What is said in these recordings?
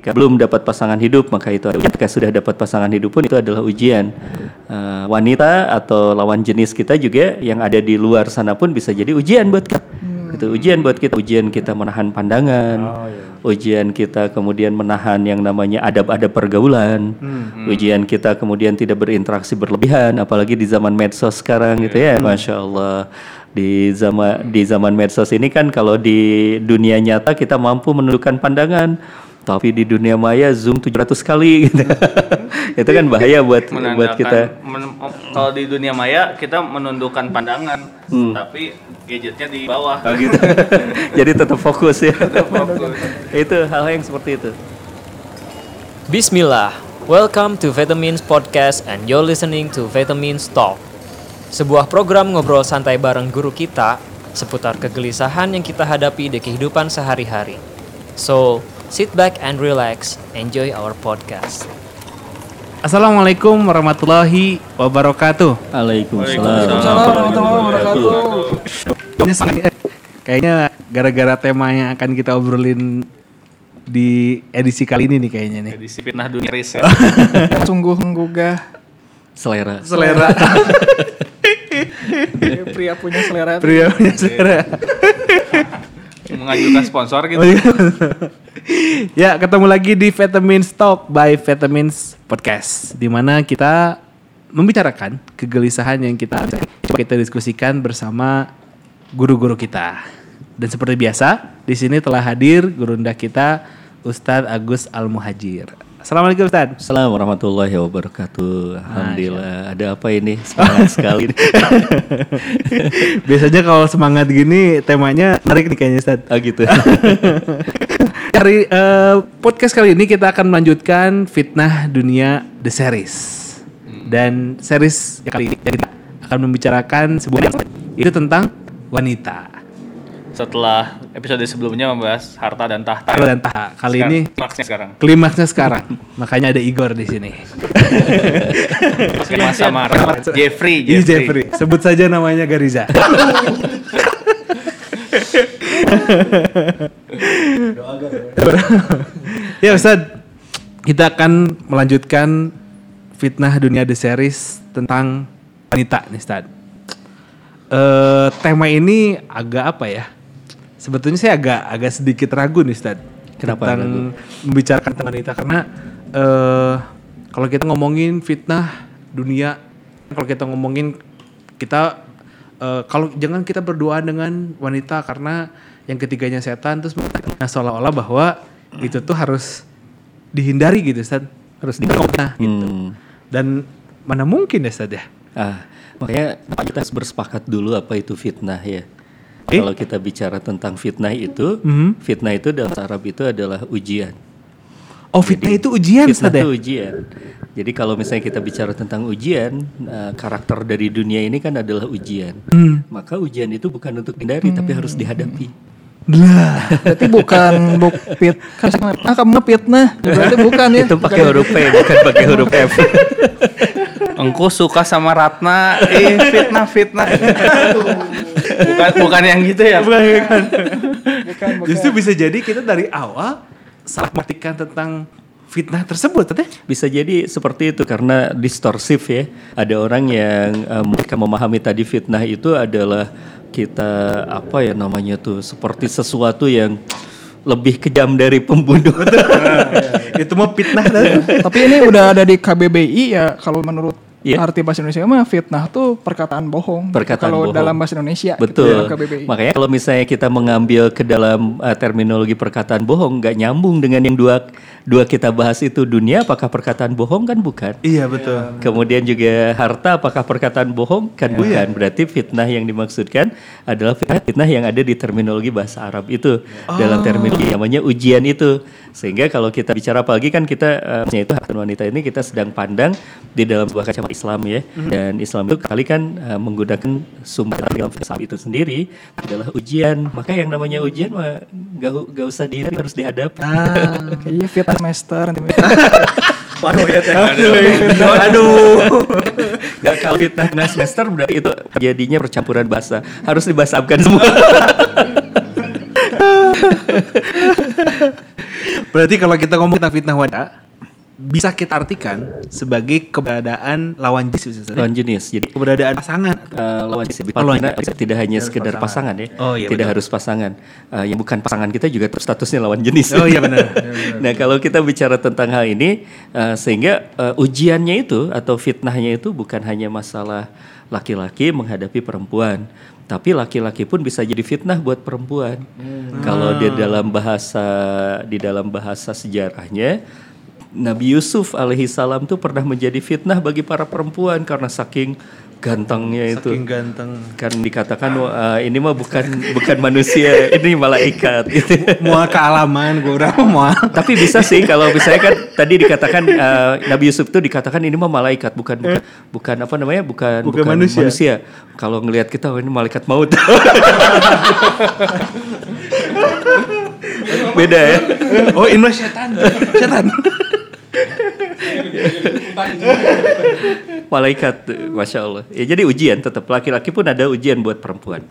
Jika belum dapat pasangan hidup, maka itu Jika sudah dapat pasangan hidup pun itu adalah ujian. Uh, wanita atau lawan jenis kita juga yang ada di luar sana pun bisa jadi ujian buat kita. Hmm. Itu ujian buat kita. Ujian kita menahan pandangan. Oh, iya. Ujian kita kemudian menahan yang namanya adab-adab pergaulan. Hmm. Ujian kita kemudian tidak berinteraksi berlebihan, apalagi di zaman medsos sekarang yeah. gitu ya. Hmm. Masya Allah di zaman di zaman medsos ini kan kalau di dunia nyata kita mampu menundukkan pandangan tapi di dunia maya zoom 700 kali gitu. itu kan bahaya buat buat kita. Men, kalau di dunia maya kita menundukkan pandangan, hmm. tapi gadgetnya di bawah. Oh, gitu. Jadi tetap fokus ya. Tetap fokus. itu hal yang seperti itu. Bismillah. Welcome to Vitamins Podcast and you're listening to Vitamins Talk. Sebuah program ngobrol santai bareng guru kita seputar kegelisahan yang kita hadapi di kehidupan sehari-hari. So, sit back and relax, enjoy our podcast. Assalamualaikum warahmatullahi wabarakatuh. Waalaikumsalam warahmatullahi wabarakatuh. Kayaknya gara-gara tema yang akan kita obrolin di edisi kali ini nih kayaknya nih. Edisi fitnah dunia ya. Sungguh menggugah selera. Selera. pria punya selera. Pria punya selera. Mengajukan sponsor gitu. ya, ketemu lagi di Vitamins Talk by Vitamins Podcast di mana kita membicarakan kegelisahan yang kita coba kita diskusikan bersama guru-guru kita. Dan seperti biasa, di sini telah hadir guru kita Ustadz Agus Al Muhajir. Assalamualaikum Ustaz. Assalamualaikum warahmatullahi wabarakatuh. Alhamdulillah. Ada apa ini? Semangat sekali. Biasanya kalau semangat gini temanya menarik nih kayaknya Ustaz. Oh gitu. Dari uh, podcast kali ini kita akan melanjutkan fitnah dunia The Series. Dan series yang kali ini kita akan membicarakan sebuah itu tentang wanita setelah episode sebelumnya membahas harta dan tahta. Harta dan tahta. Kali sekarang, ini klimaksnya sekarang. Klimaksnya sekarang. Makanya ada Igor di sini. Sama sama Jeffrey, Jeffrey. Jeffrey. Sebut saja namanya Gariza. ya Ustaz, kita akan melanjutkan fitnah dunia The Series tentang wanita nih Ustaz. Uh, tema ini agak apa ya? Sebetulnya saya agak agak sedikit ragu nih Ustaz. Kenapa tentang ragu? membicarakan tentang wanita karena uh, kalau kita ngomongin fitnah dunia kalau kita ngomongin kita uh, kalau jangan kita berdoa dengan wanita karena yang ketiganya setan terus nah, seolah-olah bahwa itu tuh harus dihindari gitu Ustaz. Harus dihindari nah, gitu. Hmm. Dan mana mungkin ya Ustaz ya? Ah, makanya kita harus bersepakat dulu apa itu fitnah ya. Eh? Kalau kita bicara tentang fitnah itu, mm-hmm. fitnah itu dalam Arab itu adalah ujian. Oh, fitnah Jadi, itu ujian, Fitnah itu ujian. Jadi kalau misalnya kita bicara tentang ujian, uh, karakter dari dunia ini kan adalah ujian. Hmm. Maka ujian itu bukan untuk dihindari, hmm. tapi harus dihadapi. Lah, berarti bukan buk fit. Kan ah, kamu fitnah. Berarti bukan ya. Itu pakai huruf P, bukan pakai huruf F. Engkau suka sama Ratna, eh fitnah fitnah. bukan bukan yang gitu ya. Bukan, bukan. bukan, bukan. Justru bisa jadi kita dari awal salah mengartikan tentang fitnah tersebut, teh? Bisa jadi seperti itu karena distorsif ya. Ada orang yang um, mereka memahami tadi fitnah itu adalah kita apa ya namanya tuh seperti sesuatu yang lebih kejam dari pembunuh. itu mah fitnah. Tapi ini udah ada di KBBI ya kalau menurut Yeah. Arti bahasa Indonesia mah fitnah tuh perkataan bohong. Perkataan kalau bohong. dalam bahasa Indonesia. Gitu Betul. Gitu, Makanya kalau misalnya kita mengambil ke dalam uh, terminologi perkataan bohong, nggak nyambung dengan yang dua dua kita bahas itu dunia apakah perkataan bohong kan bukan? Iya betul. Kemudian juga harta apakah perkataan bohong kan iya. bukan? Berarti fitnah yang dimaksudkan adalah fitnah, fitnah yang ada di terminologi bahasa Arab itu oh. dalam terminologi namanya ujian itu. Sehingga kalau kita bicara apalagi kan kita uh, itu harta wanita ini kita sedang pandang di dalam sebuah kacamata Islam ya. Mm-hmm. Dan Islam itu kali kan uh, menggunakan sumber dalam Islam itu sendiri adalah ujian. Maka yang namanya ujian mah gak, gak usah dihadapi harus dihadapi. Ah, iya fit semester nanti. Waduh ya Aduh. Aduh. Gak kalau fitnah semester berarti itu jadinya percampuran bahasa. Harus dibasapkan semua. Berarti kalau kita ngomong tentang fitnah wanita, bisa kita artikan sebagai keberadaan lawan jenis. Ustaz. lawan jenis. Jadi Keberadaan pasangan. uh, lawan jenis Oh, lawan Kita tidak hanya sekedar pasangan, ya, Oh, iya, tidak betul. harus pasangan. Uh, yang bukan pasangan kita juga statusnya lawan jenis. Oh iya benar. nah kalau kita bicara tentang hal ini, uh, sehingga uh, ujiannya itu atau fitnahnya itu bukan hanya masalah laki-laki menghadapi perempuan, tapi laki-laki pun bisa jadi fitnah buat perempuan. Kalau di dalam bahasa di dalam bahasa sejarahnya. Nabi Yusuf alaihi salam tuh pernah menjadi fitnah bagi para perempuan karena saking gantengnya itu Saking ganteng. kan dikatakan "Wah, ini mah bukan bukan manusia ini malaikat gitu. Mual kealaman gue berapa mual. Tapi bisa sih kalau misalnya kan tadi dikatakan eh, Nabi Yusuf tuh dikatakan ini mah malaikat bukan bukan, bukan apa namanya bukan Bukan manusia. Kalau ngelihat kita oh, ini malaikat maut. Beda ya. Oh ini setan. Setan. Malaikat, masya Allah. Ya jadi ujian tetap laki-laki pun ada ujian buat perempuan.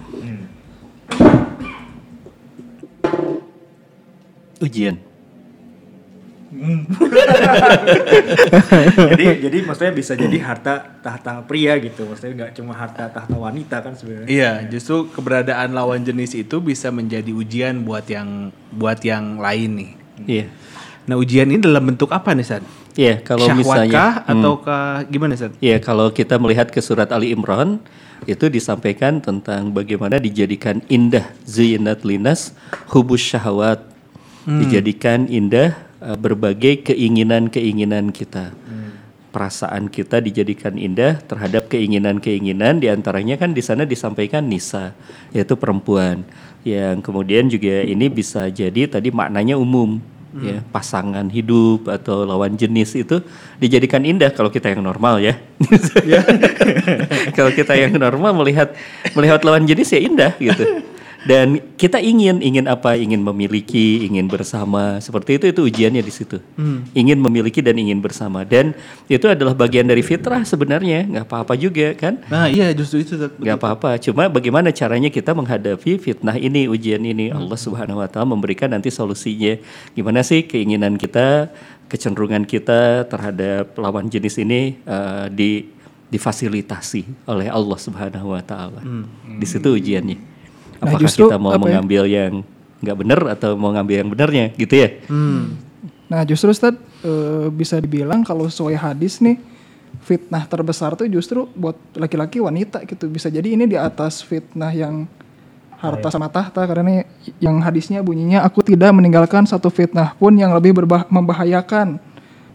Ujian. jadi jadi maksudnya bisa jadi harta tahta pria gitu maksudnya nggak cuma harta tahta wanita kan sebenarnya Iya, justru keberadaan lawan jenis itu bisa menjadi ujian buat yang buat yang lain nih. Iya. Nah ujian ini dalam bentuk apa nih San? Iya, kalau Syahwatkah misalnya Hmm. ataukah gimana San? Iya, kalau kita melihat ke surat Ali Imran itu disampaikan tentang bagaimana dijadikan indah zuyinat linas hubus syahwat. Dijadikan indah uh, berbagai keinginan-keinginan kita. Perasaan kita dijadikan indah terhadap keinginan-keinginan di antaranya kan di sana disampaikan nisa yaitu perempuan yang kemudian juga ini bisa jadi tadi maknanya umum ya pasangan hidup atau lawan jenis itu dijadikan indah kalau kita yang normal ya. kalau kita yang normal melihat melihat lawan jenis ya indah gitu. Dan kita ingin ingin apa? Ingin memiliki, ingin bersama. Seperti itu itu ujiannya di situ. Ingin memiliki dan ingin bersama. Dan itu adalah bagian dari fitrah sebenarnya, nggak apa-apa juga kan? Nah iya justru itu. Nggak apa-apa. Cuma bagaimana caranya kita menghadapi fitnah ini, ujian ini? Allah Subhanahu Wa Taala memberikan nanti solusinya. Gimana sih keinginan kita, kecenderungan kita terhadap lawan jenis ini eh, di difasilitasi oleh Allah Subhanahu Wa Taala. Di situ ujiannya. Nah, Apakah justru kita mau apa ya? mengambil yang nggak benar atau mau ngambil yang benarnya, gitu ya? Nah justru Ustaz eh, bisa dibilang kalau sesuai hadis nih fitnah terbesar tuh justru buat laki-laki wanita gitu bisa jadi ini di atas fitnah yang harta sama tahta karena yang hadisnya bunyinya aku tidak meninggalkan satu fitnah pun yang lebih berbah- membahayakan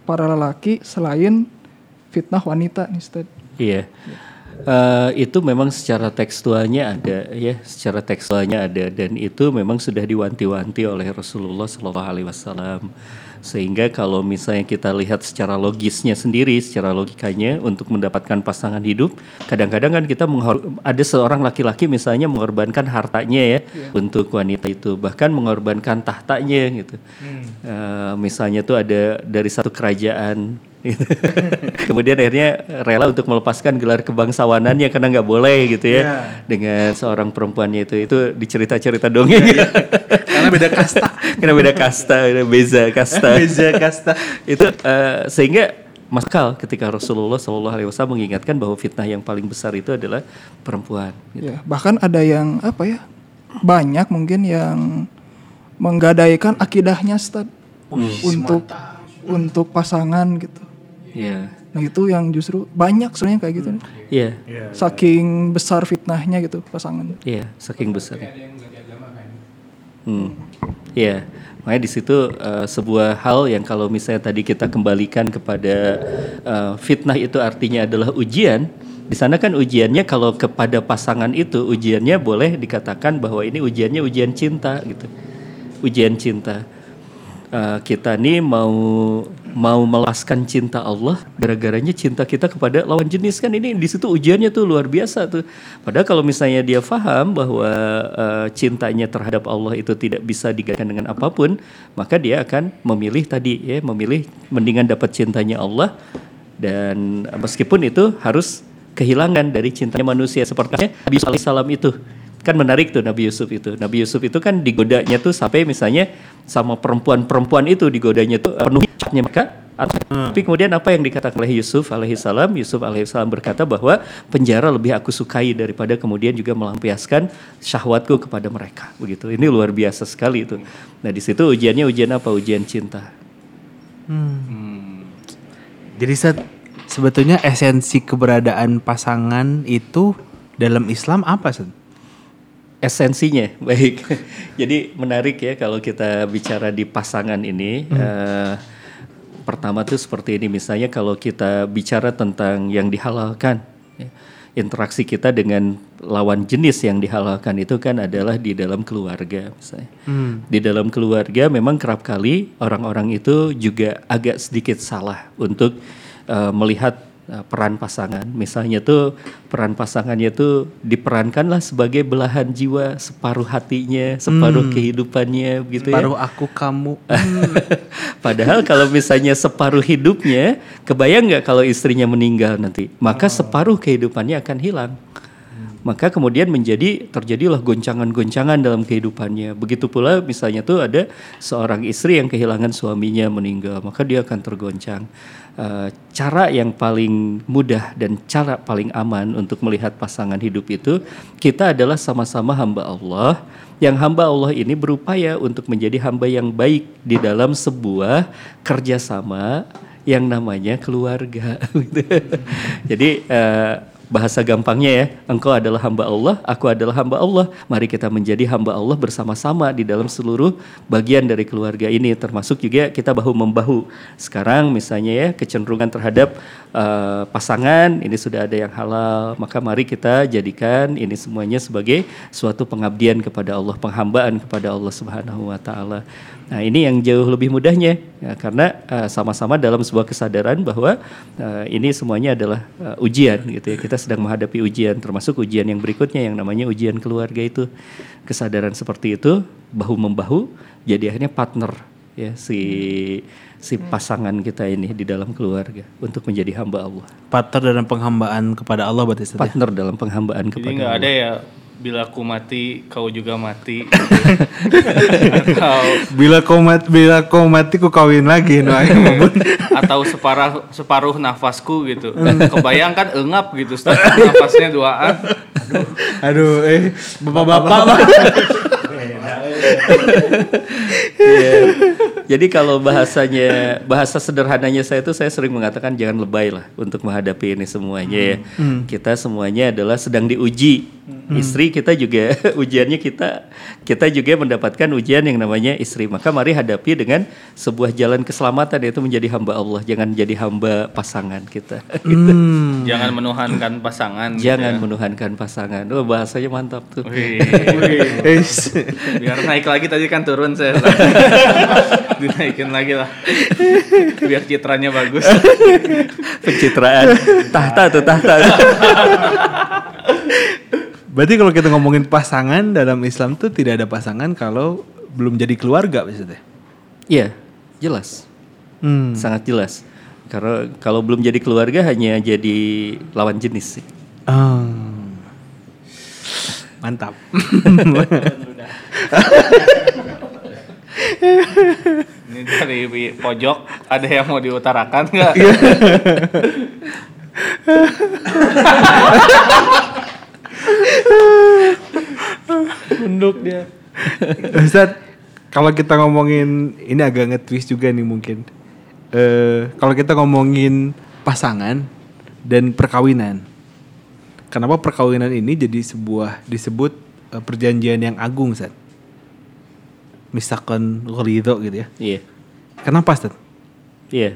para lelaki selain fitnah wanita nih Ustaz. Iya. Eh, itu memang secara tekstualnya ada ya, secara tekstualnya ada dan itu memang sudah diwanti-wanti oleh Rasulullah Shallallahu Alaihi Wasallam. Sehingga kalau misalnya kita lihat secara logisnya sendiri, secara logikanya untuk mendapatkan pasangan hidup, kadang-kadang kan kita ada seorang laki-laki misalnya mengorbankan hartanya ya untuk wanita itu, bahkan mengorbankan tahtanya gitu. Eh, misalnya tuh ada dari satu kerajaan gitu. Kemudian akhirnya rela untuk melepaskan gelar kebangsawanannya karena nggak boleh gitu ya dengan seorang perempuannya itu itu dicerita-cerita dongeng Karena beda kasta. karena beda kasta, beda beza kasta. Beza kasta. itu eh, sehingga masukal ketika Rasulullah Shallallahu Alaihi Wasallam mengingatkan bahwa fitnah yang paling besar itu adalah perempuan. gitu. Ya, bahkan ada yang apa ya? Banyak mungkin yang menggadaikan akidahnya Ustaz untuk untuk pasangan gitu. Iya, Nah, itu yang justru banyak sebenarnya kayak gitu. iya, Saking besar fitnahnya gitu pasangan. iya, saking besar. Hmm. Iya, makanya di situ eh, sebuah hal yang kalau misalnya tadi kita kembalikan kepada eh, fitnah itu artinya adalah ujian. Di sana kan ujiannya kalau kepada pasangan itu ujiannya boleh dikatakan bahwa ini ujiannya ujian cinta gitu, ujian cinta. Eh, kita nih mau mau melaskan cinta Allah gara-garanya cinta kita kepada lawan jenis. Kan ini di situ ujiannya tuh luar biasa tuh. Padahal kalau misalnya dia paham bahwa eh, cintanya terhadap Allah itu tidak bisa digantikan dengan apa pun, maka dia akan memilih tadi ya, memilih mendingan dapat cintanya Allah. Dan meskipun itu harus kehilangan dari cintanya manusia. Seperti Nabi alaihissalam itu kan menarik tuh Nabi Yusuf itu. Nabi Yusuf itu kan digodanya tuh sampai misalnya sama perempuan-perempuan itu digodanya tuh penuh hikmahnya mereka. Atau- tapi kemudian apa yang dikatakan oleh Yusuf alaihissalam Yusuf alaihissalam berkata bahwa penjara lebih aku sukai daripada kemudian juga melampiaskan syahwatku kepada mereka. Begitu. Ini luar biasa sekali itu. Nah di situ ujiannya ujian apa? Ujian cinta. Jadi Sat, sebetulnya esensi keberadaan pasangan itu dalam Islam apa Sat? Esensinya. Baik. Jadi menarik ya kalau kita bicara di pasangan ini. Eh, pertama tuh seperti ini. Misalnya kalau kita bicara tentang yang dihalalkan ya, interaksi kita dengan lawan jenis yang dihalalkan itu kan adalah di dalam keluarga misalnya. Di dalam keluarga memang kerap kali orang-orang itu juga agak sedikit salah untuk eh, melihat eh, peran pasangan misalnya tuh peran pasangannya tuh diperankanlah sebagai belahan jiwa separuh hatinya separuh kehidupannya gitu ya Paruh aku kamu. Padahal kalau misalnya separuh hidupnya, kebayang nggak kalau istrinya meninggal nanti, maka separuh kehidupannya akan hilang. Maka kemudian menjadi terjadilah goncangan-goncangan dalam kehidupannya. Begitu pula misalnya tuh ada seorang istri yang kehilangan suaminya meninggal, maka dia akan tergoncang. Eh, cara yang paling mudah dan cara paling aman untuk melihat pasangan hidup itu kita adalah sama-sama hamba Allah yang hamba Allah ini berupaya untuk menjadi hamba yang baik di dalam sebuah kerjasama yang namanya keluarga. gitu. Jadi eh, bahasa gampangnya ya, engkau adalah hamba Allah, aku adalah hamba Allah. Mari kita menjadi hamba Allah bersama-sama di dalam seluruh bagian dari keluarga ini, termasuk juga kita bahu membahu. Sekarang misalnya ya kecenderungan terhadap eh, pasangan ini sudah ada yang halal, maka mari kita jadikan ini semuanya sebagai suatu pengabdian kepada Allah, penghambaan kepada Allah Subhanahu wa taala. Nah, ini yang jauh lebih mudahnya ya, karena eh, sama-sama dalam sebuah kesadaran bahwa eh, ini semuanya adalah eh, ujian gitu ya. Kita sedang menghadapi ujian termasuk ujian yang berikutnya yang namanya ujian keluarga itu. Kesadaran seperti itu bahu membahu jadi akhirnya partner ya si si pasangan kita ini di dalam keluarga untuk menjadi hamba Allah. Partner dalam penghambaan kepada Allah berarti ya? Partner dalam penghambaan Jadi kepada nggak Allah. ada ya bila aku mati kau juga mati. atau Bila kau mati, bila kau mati ku kawin lagi no atau separuh separuh nafasku gitu. Kebayangkan engap gitu setengah nafasnya duaan. Aduh, eh bapak-bapak. Iya. Jadi kalau bahasanya bahasa sederhananya saya itu saya sering mengatakan jangan lebay lah untuk menghadapi ini semuanya ya. Kita semuanya adalah sedang diuji. Istri kita juga ujiannya kita kita juga mendapatkan ujian yang namanya istri. Maka mari hadapi dengan sebuah jalan keselamatan yaitu menjadi hamba Allah, jangan jadi hamba pasangan kita. Jangan menuhankan pasangan. gitu jangan ya. menuhankan pasangan. Oh bahasanya mantap tuh. Wih. Eh, Biar naik lagi tadi kan turun saya. Dinaikin lagi lah. Biar citranya bagus. Pencitraan tahta tuh tahta. Berarti kalau kita ngomongin pasangan dalam Islam tuh tidak ada pasangan kalau belum jadi keluarga maksudnya. Iya, jelas. Hmm. sangat jelas. Karena kalau belum jadi keluarga hanya jadi lawan jenis sih. Ah. Mantap. Ini dari pojok ada yang mau diutarakan nggak? Nunduk dia. Ustaz, kalau kita ngomongin ini agak nge-twist juga nih mungkin. Eh, kalau kita ngomongin pasangan dan perkawinan. Kenapa perkawinan ini jadi sebuah disebut eh, perjanjian yang agung, Ustaz? Misalkan ridho gitu ya. Iya, Kenapa, Ustaz? iya.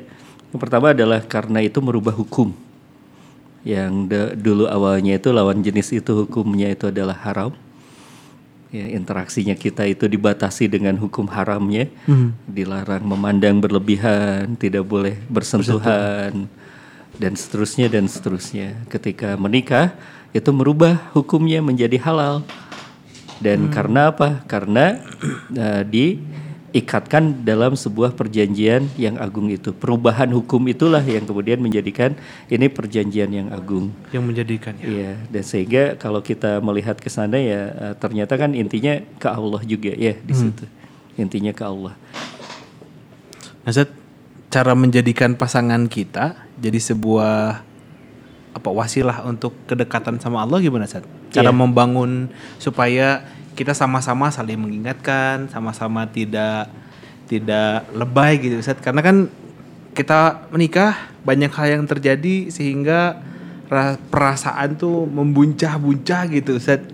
Yang pertama adalah karena itu merubah hukum. Yang da- dulu awalnya itu lawan jenis itu hukumnya itu adalah haram. Ya, interaksinya kita itu dibatasi dengan hukum haramnya, dilarang memandang berlebihan, tidak boleh bersentuhan, dan seterusnya dan seterusnya. Ketika menikah itu merubah hukumnya menjadi halal. Dan karena apa? Karena eh, diikatkan dalam sebuah perjanjian yang agung itu. Perubahan hukum itulah yang kemudian menjadikan ini perjanjian yang agung. Yang menjadikannya. Iya, dan sehingga kalau kita melihat ke sana ya eh, ternyata kan intinya ke Allah juga ya di situ. intinya ke Allah. Nah, Ustaz, cara menjadikan pasangan kita jadi sebuah apa wasilah untuk kedekatan sama Allah gimana Ustaz? Cara Iya. membangun supaya kita sama-sama saling mengingatkan, sama-sama tidak tidak lebay gitu Ustaz. Karena kan kita menikah banyak hal yang terjadi sehingga ra- perasaan tuh membuncah-buncah gitu Ustaz.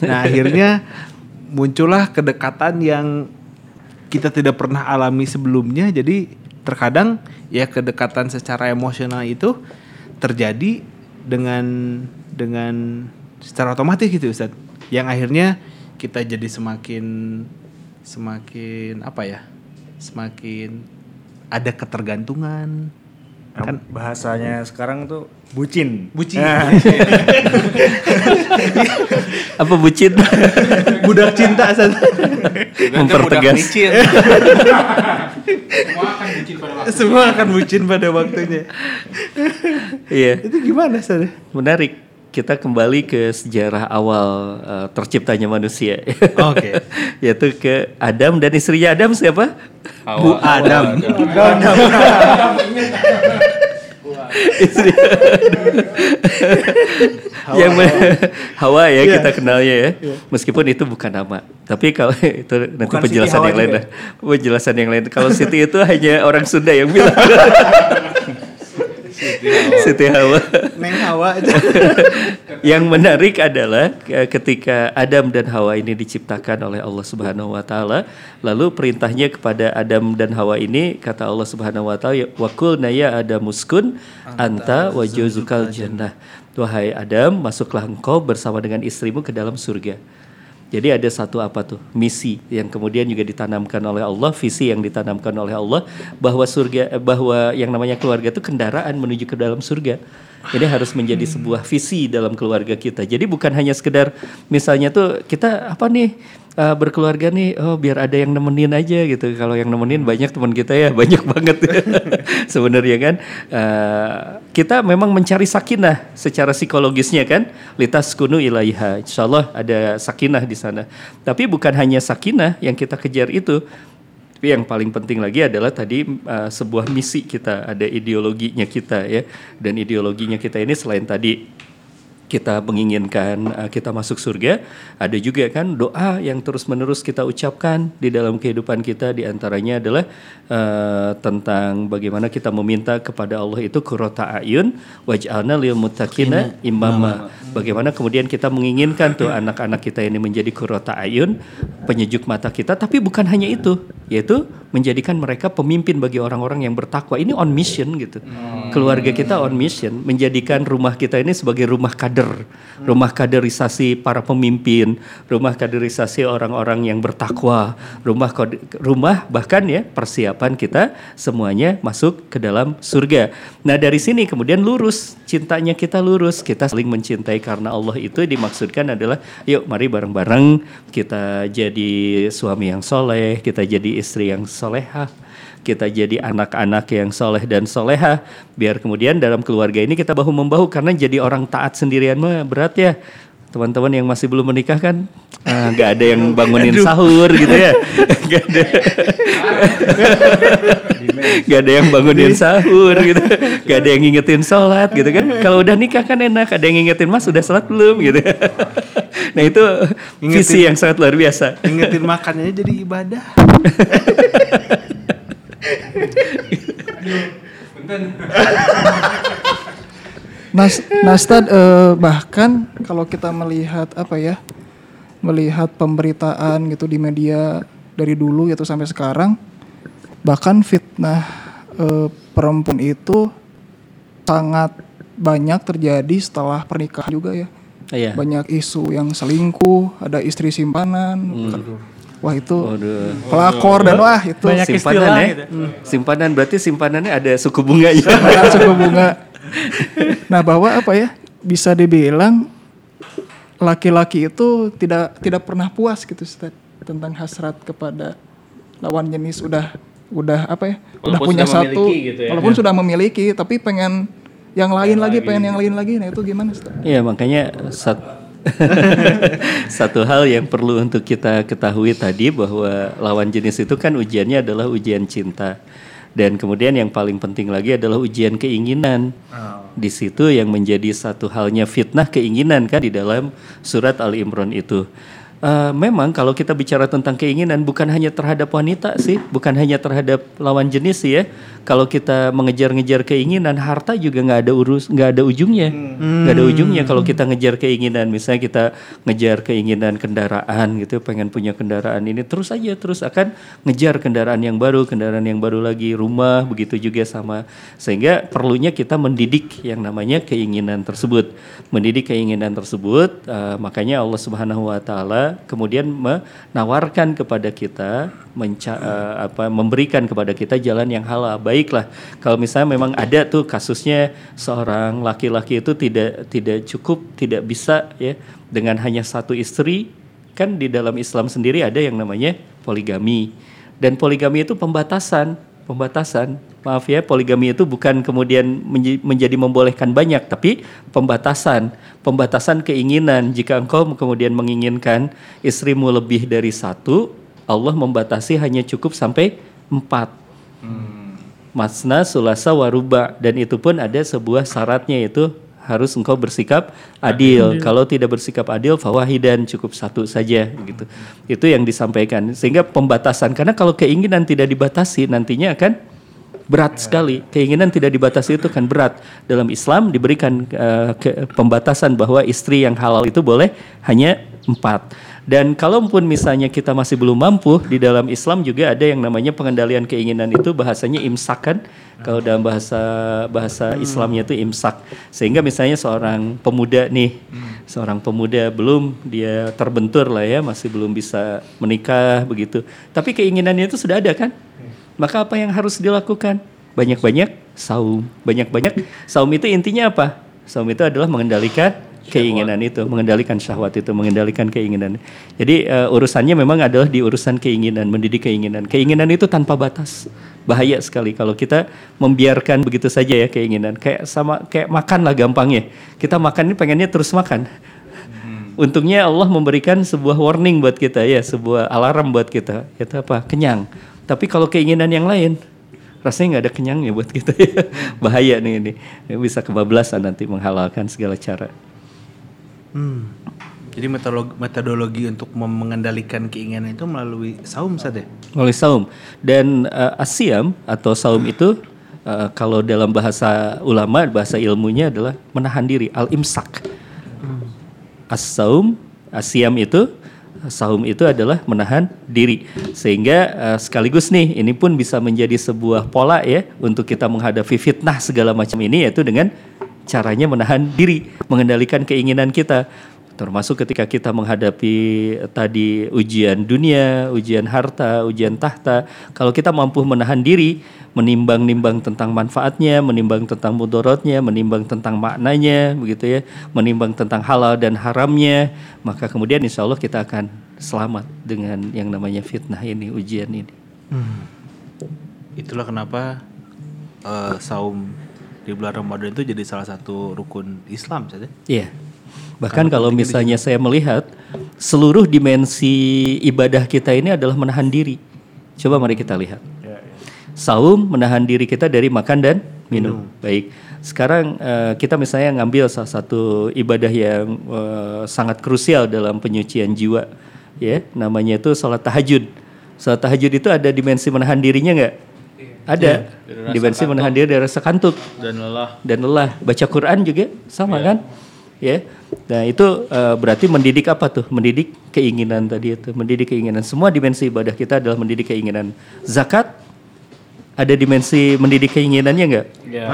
Nah, akhirnya muncullah kedekatan yang kita tidak pernah alami sebelumnya jadi terkadang ya kedekatan secara emosional itu terjadi dengan dengan secara otomatis gitu Ustaz yang akhirnya kita jadi semakin semakin apa ya semakin ada ketergantungan kan bahasanya sekarang tuh bucin. bucin Nah, Apa bucin? budak cinta Ustaz Mempertegas. semua akan bucin pada waktunya Iya. itu gimana Ustaz Menarik. Kita kembali ke sejarah awal eh, terciptanya manusia. Oke. Yaitu ke Adam dan istrinya Adam siapa? Bu Adam Istri. yang men- Hawa ya kita kenalnya ya. Meskipun itu bukan nama. Tapi kalau itu nanti Bukan penjelasan yang lain lah. Penjelasan yang lain. Kalau Siti itu hanya orang Sunda yang bilang. Siti Hawa. Neng Hawa aja Yang menarik adalah eh, ketika Adam dan Hawa ini diciptakan oleh Allah Subhanahu wa taala, lalu perintahnya kepada Adam dan Hawa ini kata Allah Subhanahu wa taala, "Wa qulna ya Adam uskun anta wa jannah." Wahai Adam, masuklah engkau bersama dengan istrimu ke dalam surga. Jadi ada satu apa tuh misi yang kemudian juga ditanamkan oleh Allah, visi yang ditanamkan oleh Allah bahwa surga eh, bahwa yang namanya keluarga itu kendaraan menuju ke dalam surga. Ini harus menjadi sebuah visi dalam keluarga kita. Jadi bukan hanya sekedar misalnya tuh kita apa nih eh, berkeluarga nih oh biar ada yang nemenin aja gitu. Kalau yang nemenin banyak teman kita ya banyak banget sebenarnya kan. Eh, kita memang mencari sakinah secara psikologisnya kan. Litas kunu ilaiha. Insya Allah ada sakinah di sana. Tapi bukan hanya sakinah yang kita kejar itu. Tapi yang paling penting lagi adalah tadi uh, sebuah misi kita, ada ideologinya kita ya. Dan ideologinya kita ini selain tadi kita menginginkan uh, kita masuk surga, ada juga kan doa yang terus-menerus kita ucapkan di dalam kehidupan kita. Di antaranya adalah uh, tentang bagaimana kita meminta kepada Allah itu kurota ayun waj'alna lil muttaqina imama. Bagaimana kemudian kita menginginkan tuh anak-anak kita ini menjadi kurota ayun, penyejuk mata kita, tapi bukan hanya itu, yaitu menjadikan mereka pemimpin bagi orang-orang yang bertakwa. Ini on mission gitu. Keluarga kita on mission, menjadikan rumah kita ini sebagai rumah kader, rumah kaderisasi para pemimpin, rumah kaderisasi orang-orang yang bertakwa, rumah rumah bahkan ya persiapan kita semuanya masuk ke dalam surga. Nah, dari sini kemudian lurus cintanya kita lurus, kita saling mencintai karena Allah itu dimaksudkan adalah yuk mari bareng-bareng kita jadi suami yang soleh, kita jadi istri yang solehah, kita jadi anak-anak yang soleh dan soleha, biar kemudian dalam keluarga ini kita bahu membahu karena jadi orang taat sendirian mah berat ya. Teman-teman yang masih belum menikah kan ah, nggak ada yang bangunin sahur gitu ya, nggak ada, nggak ada yang bangunin sahur gitu, nggak ada yang ngingetin sholat gitu kan. Kalau udah nikah kan enak, ada yang ngingetin mas udah sholat belum? gitu. Nah itu visi yang sangat luar biasa. Ingetin makannya jadi ibadah. Nas, Nastad eh, bahkan kalau kita melihat apa ya, melihat pemberitaan gitu di media dari dulu gitu sampai sekarang, bahkan fitnah eh, perempuan itu sangat banyak terjadi setelah pernikahan juga ya. Iya. Banyak isu yang selingkuh, ada istri simpanan. Wah itu Waduh. pelakor dan wah itu Banyak simpanan istilah ya. gitu. Simpanan berarti simpanannya ada suku bunganya. Ada suku bunga. Nah bahwa apa ya bisa dibilang laki-laki itu tidak tidak pernah puas gitu Ustaz, tentang hasrat kepada lawan jenis udah udah apa ya udah Walaupun punya sudah satu memiliki gitu ya. walaupun sudah memiliki tapi pengen yang lain lagi pengen yang lain lagi nah itu gimana Ustaz? Iya makanya sat- Satu hal yang perlu untuk kita ketahui tadi bahwa lawan jenis itu kan ujiannya adalah ujian cinta. Dan kemudian yang paling penting lagi adalah ujian keinginan. Di situ yang menjadi satu halnya fitnah keinginan kan di dalam surat Al Imran itu. Eh, memang kalau kita bicara tentang keinginan bukan hanya terhadap wanita sih, bukan hanya terhadap lawan jenis sih ya. Kalau kita mengejar-ngejar keinginan, harta juga nggak ada urus, nggak ada ujungnya, nggak ada ujungnya. Kalau kita ngejar keinginan, misalnya kita ngejar keinginan kendaraan gitu, pengen punya kendaraan ini terus aja terus akan ngejar kendaraan yang baru, kendaraan yang baru lagi, rumah begitu juga sama. Sehingga perlunya kita mendidik yang namanya keinginan tersebut, mendidik keinginan tersebut. eh, makanya Allah Subhanahu Wa Taala kemudian menawarkan kepada kita menca- eh, apa memberikan kepada kita jalan yang halal. Baiklah, kalau misalnya memang ada tuh kasusnya seorang laki-laki itu tidak tidak cukup, tidak bisa ya dengan hanya satu istri, kan di dalam Islam sendiri ada yang namanya poligami. Dan poligami itu pembatasan, pembatasan. Maaf ya, poligami itu bukan kemudian menjadi membolehkan banyak, tapi pembatasan, pembatasan keinginan. Jika engkau kemudian menginginkan istrimu lebih dari satu, Allah membatasi hanya cukup sampai empat. Masna, sulasa, waruba dan itu pun ada sebuah syaratnya yaitu harus engkau bersikap adil. Kalau tidak bersikap adil, fawahidan cukup satu saja gitu. Itu yang disampaikan. Sehingga pembatasan karena kalau keinginan tidak dibatasi nantinya akan berat sekali. Keinginan tidak dibatasi itu kan berat. Dalam Islam diberikan ke- pembatasan bahwa istri yang halal itu boleh hanya empat. Dan kalaupun misalnya kita masih belum mampu, di dalam Islam juga ada yang namanya pengendalian keinginan itu bahasanya imsak kan. Kalau dalam bahasa bahasa Islamnya itu imsak. Sehingga misalnya seorang pemuda nih, seorang pemuda belum dia terbentur lah ya, masih belum bisa menikah begitu. Tapi keinginannya itu sudah ada kan? Maka apa yang harus dilakukan? Banyak-banyak saum. Banyak-banyak saum itu intinya apa? Saum itu adalah mengendalikan keinginan itu, mengendalikan syahwat itu, mengendalikan keinginan. Jadi eh, urusannya memang adalah di urusan keinginan, mendidik keinginan. Keinginan itu tanpa batas. Bahaya sekali kalau kita membiarkan begitu saja ya keinginan. Kayak sama kayak makan lah gampangnya. Kita makan ini pengennya terus makan. Untungnya Allah memberikan sebuah warning buat kita ya, sebuah alarm buat kita. Itu apa? Kenyang. Tapi kalau keinginan yang lain, rasanya nggak ada kenyangnya buat kita ya. Bahaya nih ini. Bisa kebablasan nanti menghalalkan segala cara. Hmm. Jadi metodologi, metodologi untuk mengendalikan keinginan itu melalui saum saja. Melalui saum. Dan uh, asyam atau saum itu uh, kalau dalam bahasa ulama, bahasa ilmunya adalah menahan diri, al-imsak. As-saum, asyam itu saum itu adalah menahan diri. Sehingga uh, sekaligus nih ini pun bisa menjadi sebuah pola ya untuk kita menghadapi fitnah segala macam ini yaitu dengan caranya menahan diri, mengendalikan keinginan kita. Termasuk ketika kita menghadapi eh, tadi ujian dunia, ujian harta, ujian tahta, kalau kita mampu menahan diri, menimbang-nimbang tentang manfaatnya, menimbang tentang mudorotnya, menimbang tentang maknanya, begitu ya, menimbang tentang halal dan haramnya, maka kemudian insya Allah kita akan selamat dengan yang namanya fitnah ini, ujian ini. Itulah kenapa eh, saum di bulan Ramadan itu jadi salah satu rukun Islam saja. Iya. Bahkan kalau misalnya saya melihat seluruh dimensi ibadah kita ini adalah menahan diri. Coba mari kita lihat. Saum menahan diri kita dari makan dan minum. Baik. Sekarang eh, kita misalnya ngambil salah satu ibadah yang eh, sangat krusial dalam penyucian jiwa, ya, namanya itu sholat tahajud. Sholat tahajud itu ada dimensi menahan dirinya nggak? Ada. Dimensi menahan diri dari rasa kantuk dan lelah. dan lelah. Baca Quran juga sama kan? Ya. Nah, itu eh, berarti mendidik apa tuh? Mendidik keinginan tadi itu, mendidik keinginan. Semua dimensi ibadah kita adalah mendidik keinginan. Zakat ada dimensi mendidik keinginannya enggak?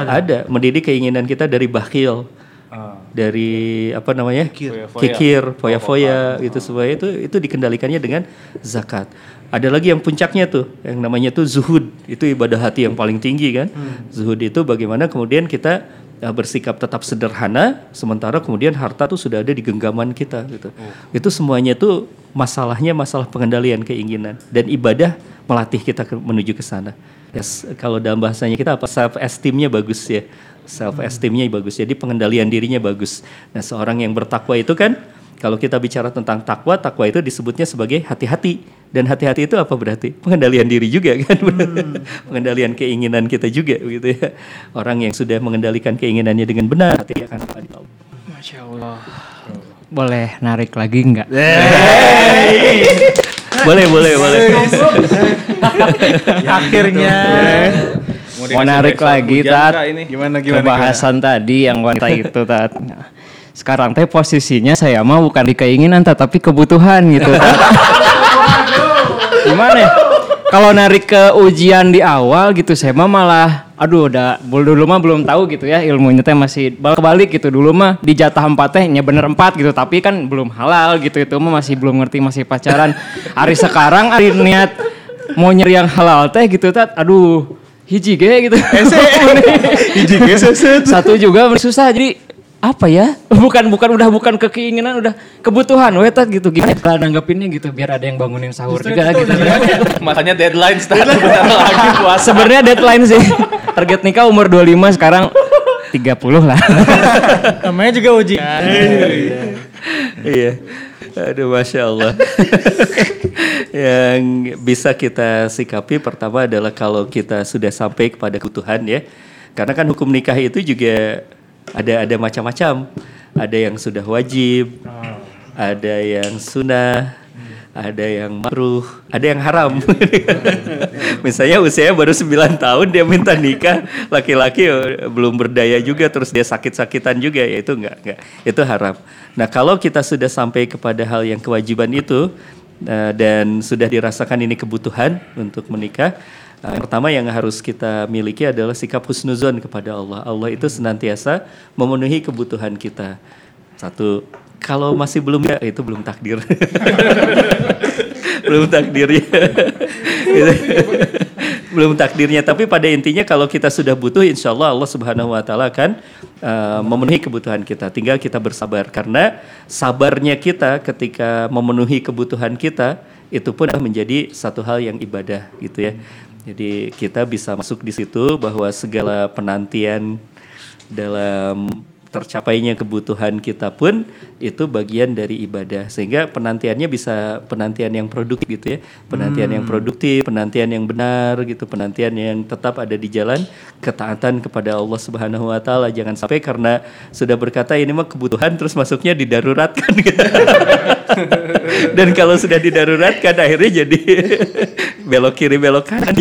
Ada. Mendidik keinginan kita dari bakhil. Dari apa namanya? Kikir, foya-foya itu semua itu itu dikendalikannya dengan zakat. Ada lagi yang puncaknya tuh, yang namanya tuh zuhud. Itu ibadah hati yang paling tinggi kan. Zuhud itu bagaimana kemudian kita uh, bersikap tetap sederhana, sementara kemudian harta tuh sudah ada di genggaman kita gitu. Itu semuanya tuh masalahnya masalah pengendalian keinginan dan ibadah melatih kita ke- menuju ke sana. Yes, kalau dalam bahasanya kita apa self esteemnya bagus ya, self esteemnya bagus. Jadi pengendalian dirinya bagus. Nah seorang yang bertakwa itu kan Kalau kita bicara tentang takwa, takwa itu disebutnya sebagai hati-hati. Dan hati-hati itu apa berarti? Pengendalian diri juga kan? Pengendalian keinginan kita juga begitu ya. Orang yang sudah mengendalikan keinginannya dengan benar, hati akan Allah. Masya Allah. Boleh narik lagi nggak? Boleh, boleh, boleh. Akhirnya. Mau narik lagi, Tat. ini? Gimana Pembahasan tadi yang wanita itu, Tat. Sekarang teh posisinya saya mah bukan di keinginan, Tat, tapi kebutuhan gitu. Gimana ya? Kalau narik ke ujian di awal gitu, saya mah malah, aduh udah, dulu mah belum tahu gitu ya ilmunya teh masih balik gitu. Dulu mah di jatah empat teh nya bener empat gitu, tapi kan belum halal gitu. Itu mah masih belum ngerti, masih pacaran. Hari sekarang, hari niat mau nyari yang halal teh gitu, Tat. Aduh, hiji ge gitu. hiji ge Satu juga susah jadi apa ya? Bukan bukan udah bukan ke keinginan udah kebutuhan wetat gitu. Gimana cara nanggepinnya gitu biar ada yang bangunin sahur juga gitu. Masanya deadline start bentar lagi puasa. Sebenarnya deadline sih. Target nikah umur 25 sekarang 30 lah. Namanya juga ujian. iya. Aduh, masya Allah. yang bisa kita sikapi pertama adalah kalau kita sudah sampai kepada kebutuhan ya. Karena kan hukum nikah itu juga ada ada macam-macam. Ada yang sudah wajib, ada yang sunnah, ada yang makruh, ada yang haram. Misalnya usia baru 9 tahun dia minta nikah, laki-laki eh, belum berdaya juga terus dia sakit-sakitan juga ya itu enggak enggak. Itu haram. Nah, kalau kita sudah sampai kepada hal yang kewajiban itu eh, dan sudah dirasakan ini kebutuhan untuk menikah, eh, yang pertama yang harus kita miliki adalah sikap husnuzon kepada Allah. Allah itu senantiasa memenuhi kebutuhan kita. Satu, kalau masih belum ya itu belum takdir. belum takdirnya. Belum takdirnya. Tapi pada intinya kalau kita sudah butuh, insya Allah Allah Subhanahu Wa Taala akan uh, memenuhi kebutuhan kita. Tinggal kita bersabar karena sabarnya kita ketika memenuhi kebutuhan kita itu pun menjadi satu hal yang ibadah gitu ya. Jadi kita bisa masuk di situ bahwa segala penantian dalam tercapainya kebutuhan kita pun itu bagian dari ibadah. Sehingga penantiannya bisa penantian yang produktif gitu ya. Penantian yang produktif penantian yang benar gitu penantian yang tetap ada di jalan ketaatan kepada Allah Subhanahu Wa Taala. Jangan sampai karena sudah berkata ini mah kebutuhan terus masuknya didaruratkan. Gitu. dan kalau sudah didaruratkan akhirnya jadi belok kiri belok kanan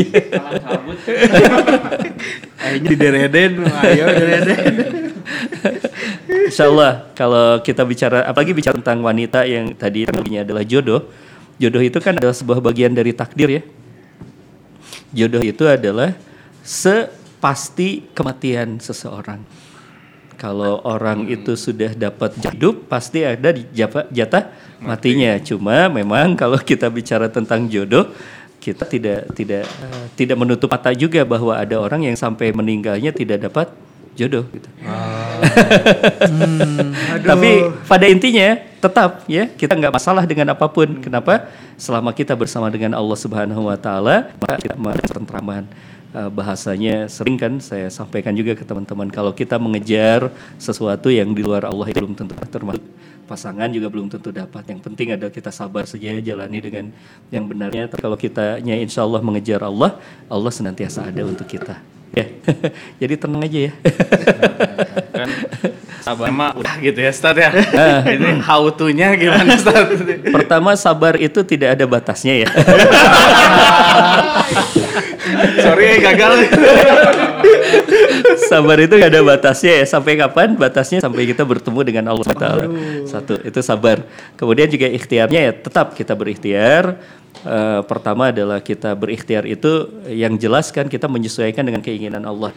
Akhirnya didereden, ayo dereden. Insya Allah kalau kita bicara apalagi bicara tentang wanita yang tadi namanya adalah jodoh, jodoh itu kan adalah sebuah bagian dari takdir ya. Jodoh itu adalah sepasti kematian seseorang. Kalau orang itu sudah dapat hidup, pasti ada jatah matinya. Cuma memang kalau kita bicara tentang jodoh, kita tidak tidak tidak menutup mata juga bahwa ada orang yang sampai meninggalnya tidak dapat jodoh gitu. Tapi pada intinya tetap ya kita nggak masalah dengan apa pun. Kenapa? Selama kita bersama dengan Allah Subhanahu Wa Taala maka kita tentraman. Uh, bahasanya sering kan saya sampaikan juga ke teman-teman kalau kita mengejar sesuatu yang di luar Allah itu belum tentu termasuk pasangan juga belum tentu dapat. Yang penting adalah kita sabar saja jalani dengan yang benarnya. Kalau kitanya insya Allah mengejar Allah, Allah senantiasa ada untuk kita. Ya, jadi tenang aja ya. kan sabar mah udah gitu ya Ustaz ya. Ini how to-nya gimana Ustaz? Pertama sabar itu tidak ada batasnya ya. Sorry gagal. sabar itu gak ada batasnya ya. Sampai kapan? Batasnya sampai kita bertemu dengan Allah Taala. Satu itu sabar. Kemudian juga ikhtiarnya ya tetap kita berikhtiar. Eh, pertama adalah kita berikhtiar itu yang jelas kan kita menyesuaikan dengan keinginan Allah.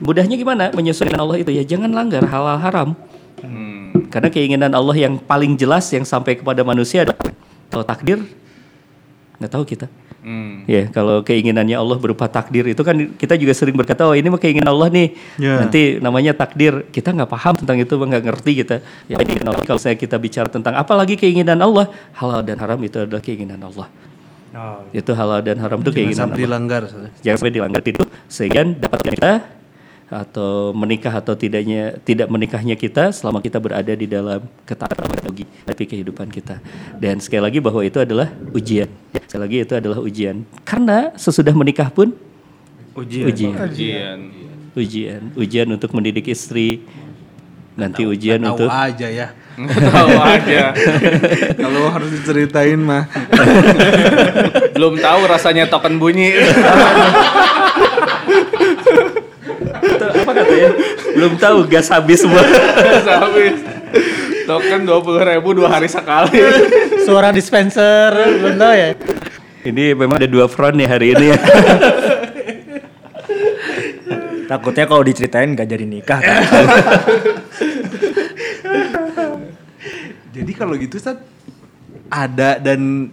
Mudahnya gimana menyesuaikan Allah itu ya jangan langgar halal haram. Karena keinginan Allah yang paling jelas yang sampai kepada manusia adalah kalau takdir nggak tahu kita. Hmm. Ya, kalau keinginannya Allah berupa takdir itu kan kita juga sering berkata, oh ini mah keinginan Allah nih. Ya. Nanti namanya takdir. Kita nggak paham tentang itu, nggak ngerti kita. Ya, ini kalau saya kita bicara tentang apalagi keinginan Allah, halal dan haram itu adalah keinginan Allah. Itu halal dan haram itu Jangan keinginan sampai Allah. dilanggar. Jangan sampai dilanggar itu sehingga dapat kita atau menikah atau tidaknya tidak menikahnya kita selama kita berada di dalam ketaatan bagi tapi kehidupan kita. Dan sekali lagi bahwa itu adalah ujian. Sekali lagi itu adalah ujian. Karena sesudah menikah pun Ujian. ujian. Ujian. Ujian, ujian untuk mendidik istri. Nanti ujian Tahu untuk aja ya. Tahu aja. Kalau harus diceritain mah. Belum tahu rasanya token bunyi. Atau apa katanya? Belum tahu gas habis semua. Habis. Token dua puluh ribu dua hari sekali. Suara dispenser, belum tahu ya. Ini memang ada dua front ya hari ini ya. Takutnya kalau diceritain nggak jadi nikah kan. Jadi kalau gitu Sat ada dan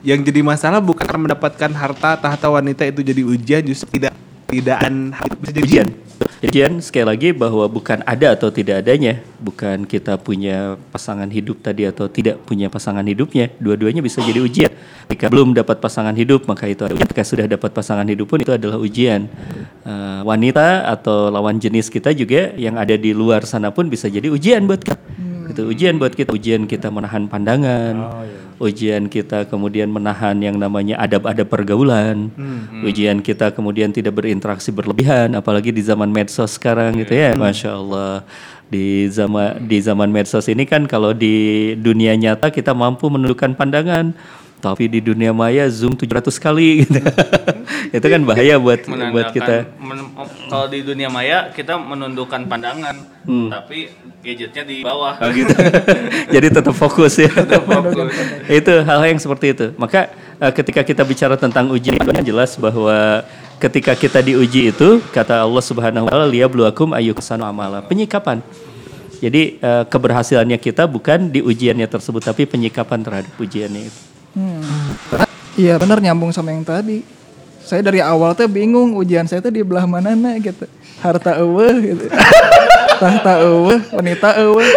yang jadi masalah bukan mendapatkan harta tahta wanita itu jadi ujian justru tidak tidakkan bisa jadi ujian. Ujian. Ujian sekali lagi bahwa bukan ada atau tidak adanya, bukan kita punya pasangan hidup tadi atau tidak punya pasangan hidupnya, dua-duanya bisa jadi ujian. Jika belum dapat pasangan hidup maka itu adalah Jika sudah dapat pasangan hidup pun itu adalah ujian. Eh, wanita atau lawan jenis kita juga yang ada di luar sana pun bisa jadi ujian buat kita. Itu ujian buat kita, ujian kita menahan pandangan, ujian kita kemudian menahan yang namanya adab-adab pergaulan, ujian kita kemudian tidak berinteraksi berlebihan, apalagi di zaman medsos sekarang gitu ya, masya Allah. Di zaman di zaman medsos ini kan kalau di dunia nyata kita mampu menundukkan pandangan, tapi di dunia maya zoom 700 kali gitu. Itu kan bahaya buat buat kita. men- kalau di dunia maya kita menundukkan pandangan, tapi gadgetnya di bawah. Oh gitu. Jadi tetap fokus ya. Fokus. itu hal-hal yang seperti itu. Maka eh, ketika kita bicara tentang ujian jelas bahwa ketika kita diuji itu kata Allah Subhanahu wa taala liyabluwakum ayyuhsanu amala. Penyikapan. Jadi eh, keberhasilannya kita bukan di ujiannya tersebut tapi penyikapan terhadap ujiannya itu. Iya benar nyambung sama yang tadi. Saya dari awal tuh bingung ujian saya tuh di belah mana nah gitu. Harta eueuh gitu. Tahta eueuh, wanita eueuh.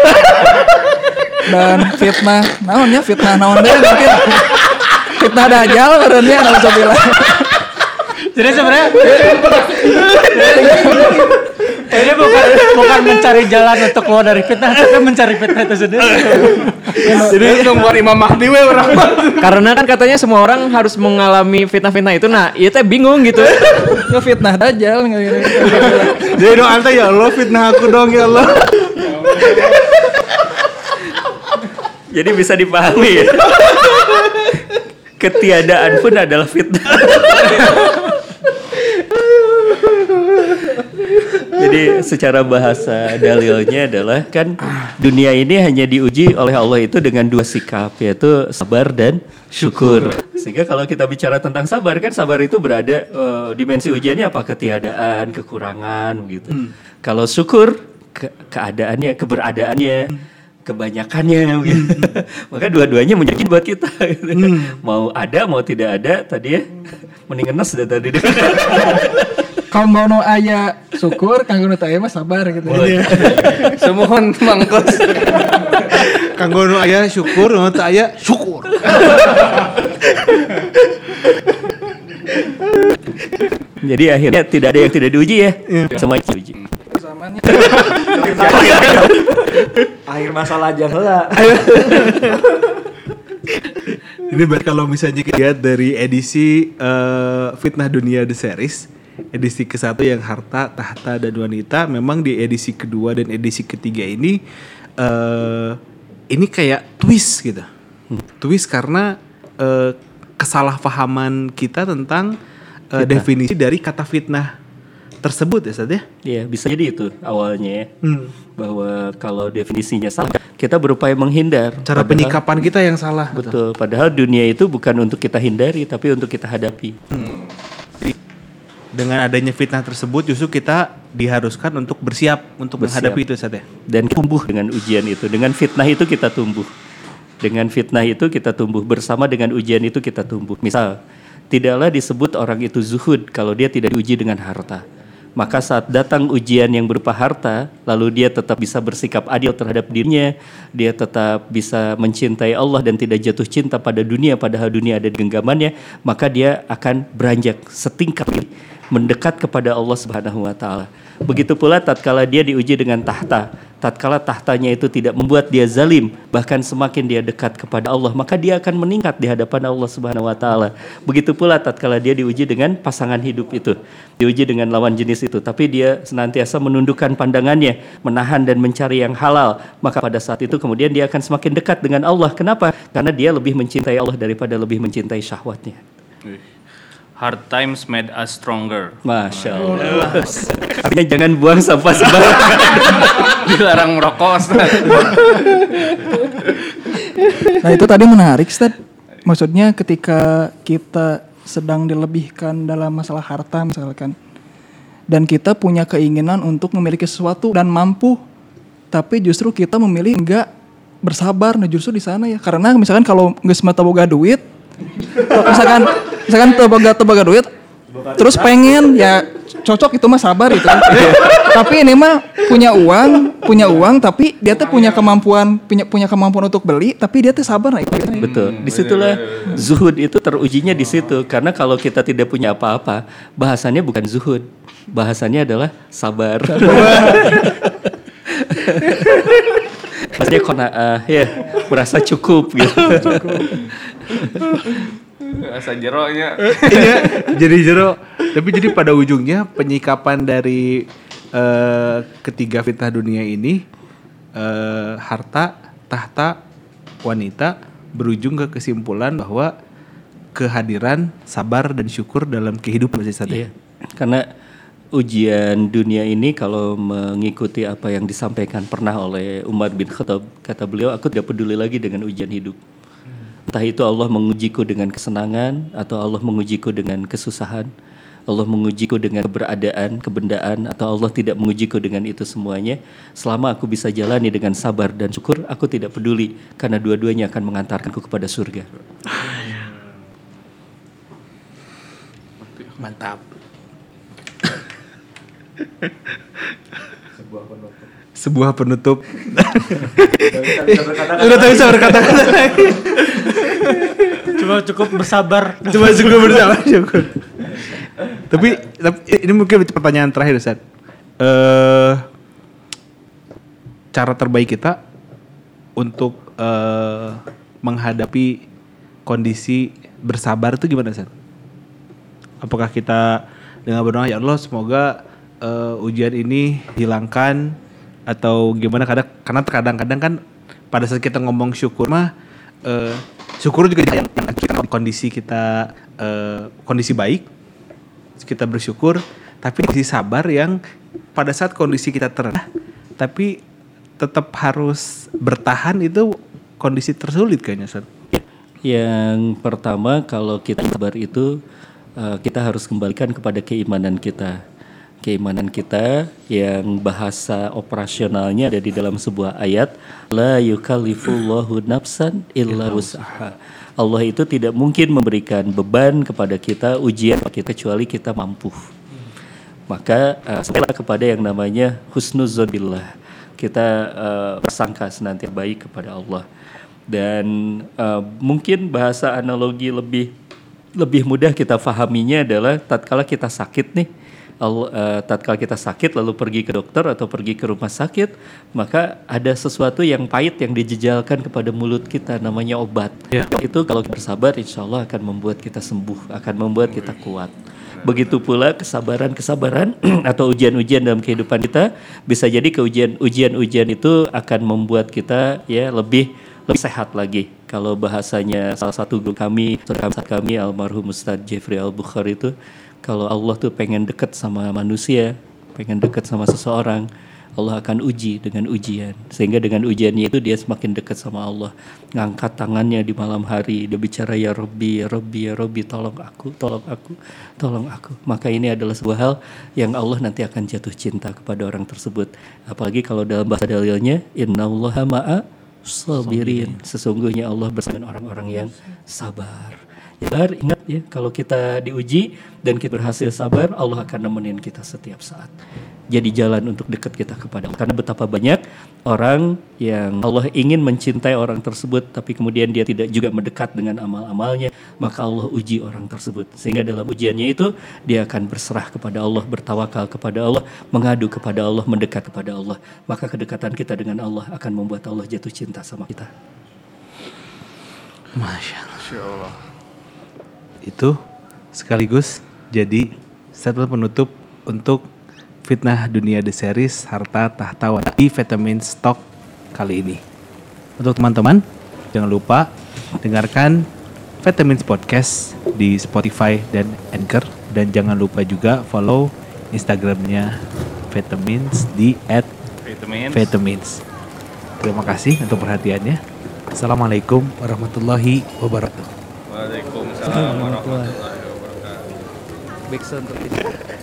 Dan fitnah, naonnya fitnah naon deh mungkin. Fitnah dajal barunya alhamdulillah. Jadi sebenarnya ini bukan bukan mencari jalan untuk keluar dari fitnah, tapi mencari fitnah itu sendiri. Jadi nunggu Imam Mahdi we orang. Karena kan katanya semua orang harus mengalami fitnah-fitnah itu. Nah, iya teh bingung gitu. Ngefitnah dajal nggak gitu. Jadi doa anta ya Allah fitnah aku dong ya Allah. Jadi bisa dipahami ya. Ketiadaan pun adalah fitnah. Jadi secara bahasa dalilnya adalah kan dunia ini hanya diuji oleh Allah itu dengan dua sikap yaitu sabar dan syukur. Sehingga kalau kita bicara tentang sabar kan sabar itu berada eh, dimensi ujiannya apa ketiadaan, kekurangan gitu. Kalau syukur ke- keadaannya, keberadaannya, kebanyakannya gitu. Maka dua-duanya menjadi buat kita gitu. Mau ada mau tidak ada tadi ya. Mending ngenes dah tadi. Kalau mau aya syukur, kanggo nu aya mah sabar gitu. Semohon mangkos. Kanggo nu aya syukur, nu teu aya syukur. Jadi akhirnya tidak ada yang tidak diuji ya. Semua diuji. Akhir masalah aja heula. Ini buat kalau misalnya kita lihat dari edisi eh, Fitnah Dunia The Series, edisi ke satu yang harta, tahta dan wanita, memang di edisi kedua dan edisi ketiga ini eh ini kayak twist gitu, twist karena eh, kesalahpahaman kita tentang eh, definisi dari kata fitnah tersebut ya Sad ya. Iya, bisa jadi itu awalnya ya. Hmm. Bahwa kalau definisinya salah, kita berupaya menghindar. Cara Padahal- penyikapan kita yang salah. Betul. Padahal dunia itu bukan untuk kita hindari, tapi untuk kita hadapi. Dengan adanya fitnah tersebut justru kita diharuskan untuk bersiap untuk Bersiap. menghadapi itu Sad ya. Dan tumbuh dengan ujian itu. Dengan fitnah itu kita tumbuh. Dengan fitnah itu kita tumbuh. Bersama dengan ujian itu kita tumbuh. Misal, tidaklah disebut orang itu zuhud kalau dia tidak diuji dengan harta. Maka saat datang ujian yang berupa harta, lalu dia tetap bisa bersikap adil terhadap dirinya, dia tetap bisa mencintai Allah dan tidak jatuh cinta pada dunia, padahal dunia ada di genggamannya, maka dia akan beranjak setingkat mendekat kepada Allah Subhanahu wa taala. Begitu pula tatkala dia diuji dengan tahta, tatkala tahtanya itu tidak membuat dia zalim, bahkan semakin dia dekat kepada Allah, maka dia akan meningkat di hadapan Allah Subhanahu wa taala. Begitu pula tatkala dia diuji dengan pasangan hidup itu, diuji dengan lawan jenis itu, tapi dia senantiasa menundukkan pandangannya, menahan dan mencari yang halal, maka pada saat itu kemudian dia akan semakin dekat dengan Allah. Kenapa? Karena dia lebih mencintai Allah daripada lebih mencintai syahwatnya. Hard times made us stronger. Masya Allah. Artinya jangan buang sampah sembarangan. Dilarang merokok, Ustaz. Nah itu tadi menarik, Ustaz. Maksudnya ketika kita sedang dilebihkan dalam masalah harta misalkan. Dan kita punya keinginan untuk memiliki sesuatu dan mampu. Tapi justru kita memilih enggak bersabar. Nah justru di sana ya. Karena misalkan kalau nggak semata boga duit. Misalkan misalkan tebaga tebaga duit. Terus pengen ya cocok itu mah sabar itu. tapi ini mah punya uang, punya uang tapi dia tuh punya kemampuan punya punya kemampuan untuk beli tapi dia tuh sabar nah itu. Betul. Di situlah zuhud itu terujinya di situ. Karena kalau kita tidak punya apa-apa, bahasannya bukan zuhud, bahasannya adalah sabar. Maksudnya kona'ah ya, merasa cukup gitu. Asa jeronya. Iya, jadi jero. Tapi jadi pada ujungnya penyikapan dari eh, ketiga fitnah dunia ini eh, harta, tahta, wanita berujung ke kesimpulan bahwa kehadiran sabar dan syukur dalam kehidupan sih ya? Iya. Karena ujian dunia ini kalau mengikuti apa yang disampaikan pernah oleh Umar bin Khattab, kata beliau, aku tidak peduli lagi dengan ujian hidup. Entah itu Allah mengujiku dengan kesenangan atau Allah mengujiku dengan kesusahan. Allah mengujiku dengan keberadaan, kebendaan atau Allah tidak mengujiku dengan itu semuanya. Selama aku bisa jalani dengan sabar dan syukur, aku tidak peduli karena dua-duanya akan mengantarkanku kepada surga. Mantap. Sebuah penutup. Udah tak bisa berkata-kata lagi. Cuma cukup bersabar. Cuma cukup bersama syukur. tapi, tapi ini mungkin pertanyaan terakhir Ustaz. Eh cara terbaik kita untuk eh menghadapi kondisi bersabar itu gimana Ustaz? Apakah kita dengan berdoa ya Allah semoga eh, ujian ini hilangkan atau gimana kadang karena kadang-kadang kan pada saat kita ngomong syukur mah eh, syukur juga yang kita kondisi kita eh, kondisi baik kita bersyukur tapi kondisi sabar yang pada saat kondisi kita terendah tapi tetap harus bertahan itu kondisi tersulit kayaknya Ustaz. Yang pertama kalau kita sabar itu eh, kita harus kembalikan kepada keimanan kita. Keimanan kita yang bahasa operasionalnya ada di dalam sebuah ayat la yukallifullahu nafsan illa wus'aha. Allah itu tidak mungkin memberikan beban kepada kita ujian kita kecuali kita mampu. Maka uh, sampailah kepada yang namanya husnuzon billah. Kita uh, bersangka senantiasa baik kepada Allah. Dan uh, mungkin bahasa analogi lebih lebih mudah kita fahaminya adalah tatkala kita sakit nih, uh, tatkala kita sakit lalu pergi ke dokter atau pergi ke rumah sakit, maka ada sesuatu yang pahit yang dijejalkan kepada mulut kita namanya obat. Itu kalau kita bersabar insya Allah akan membuat kita sembuh, akan membuat kita kuat. Begitu pula kesabaran-kesabaran atau ujian-ujian dalam kehidupan kita bisa jadi ke ujian-ujian itu akan membuat kita ya lebih lebih sehat lagi. Kalau bahasanya salah satu guru kami, saudara kami almarhum Ustadz Jeffrey Al Bukhari itu, kalau Allah tuh pengen deket sama manusia, pengen deket sama seseorang, Allah akan uji dengan ujian. Sehingga dengan ujiannya itu dia semakin dekat sama Allah. Ngangkat tangannya di malam hari, dia bicara ya Robbi, ya Robbi, ya Robbi, tolong aku, tolong aku, tolong aku. Maka ini adalah sebuah hal yang Allah nanti akan jatuh cinta kepada orang tersebut. Apalagi kalau dalam bahasa dalilnya, innallaha ma'a sabirin. Sesungguhnya Allah bersama orang-orang yang sabar. Ya, ingat ya kalau kita diuji dan kita berhasil sabar, Allah akan nemenin kita setiap saat. Jadi jalan untuk dekat kita kepada Allah. Karena betapa banyak orang yang Allah ingin mencintai orang tersebut, tapi kemudian dia tidak juga mendekat dengan amal-amalnya, maka Allah uji orang tersebut. Sehingga dalam ujiannya itu dia akan berserah kepada Allah, bertawakal kepada Allah, mengadu kepada Allah, mendekat kepada Allah. Maka kedekatan kita dengan Allah akan membuat Allah jatuh cinta sama kita. Masya Allah. Itu sekaligus jadi statement penutup untuk fitnah dunia The Series harta tahta di vitamin stock kali ini. Untuk teman-teman, jangan lupa dengarkan Vitamins Podcast di Spotify dan Anchor dan jangan lupa juga follow Instagramnya Vitamins di Vitamins. @vitamins. Terima kasih untuk perhatiannya. Assalamualaikum warahmatullahi wabarakatuh. Waalaikumsalam warahmatullahi wabarakatuh. Tertidur.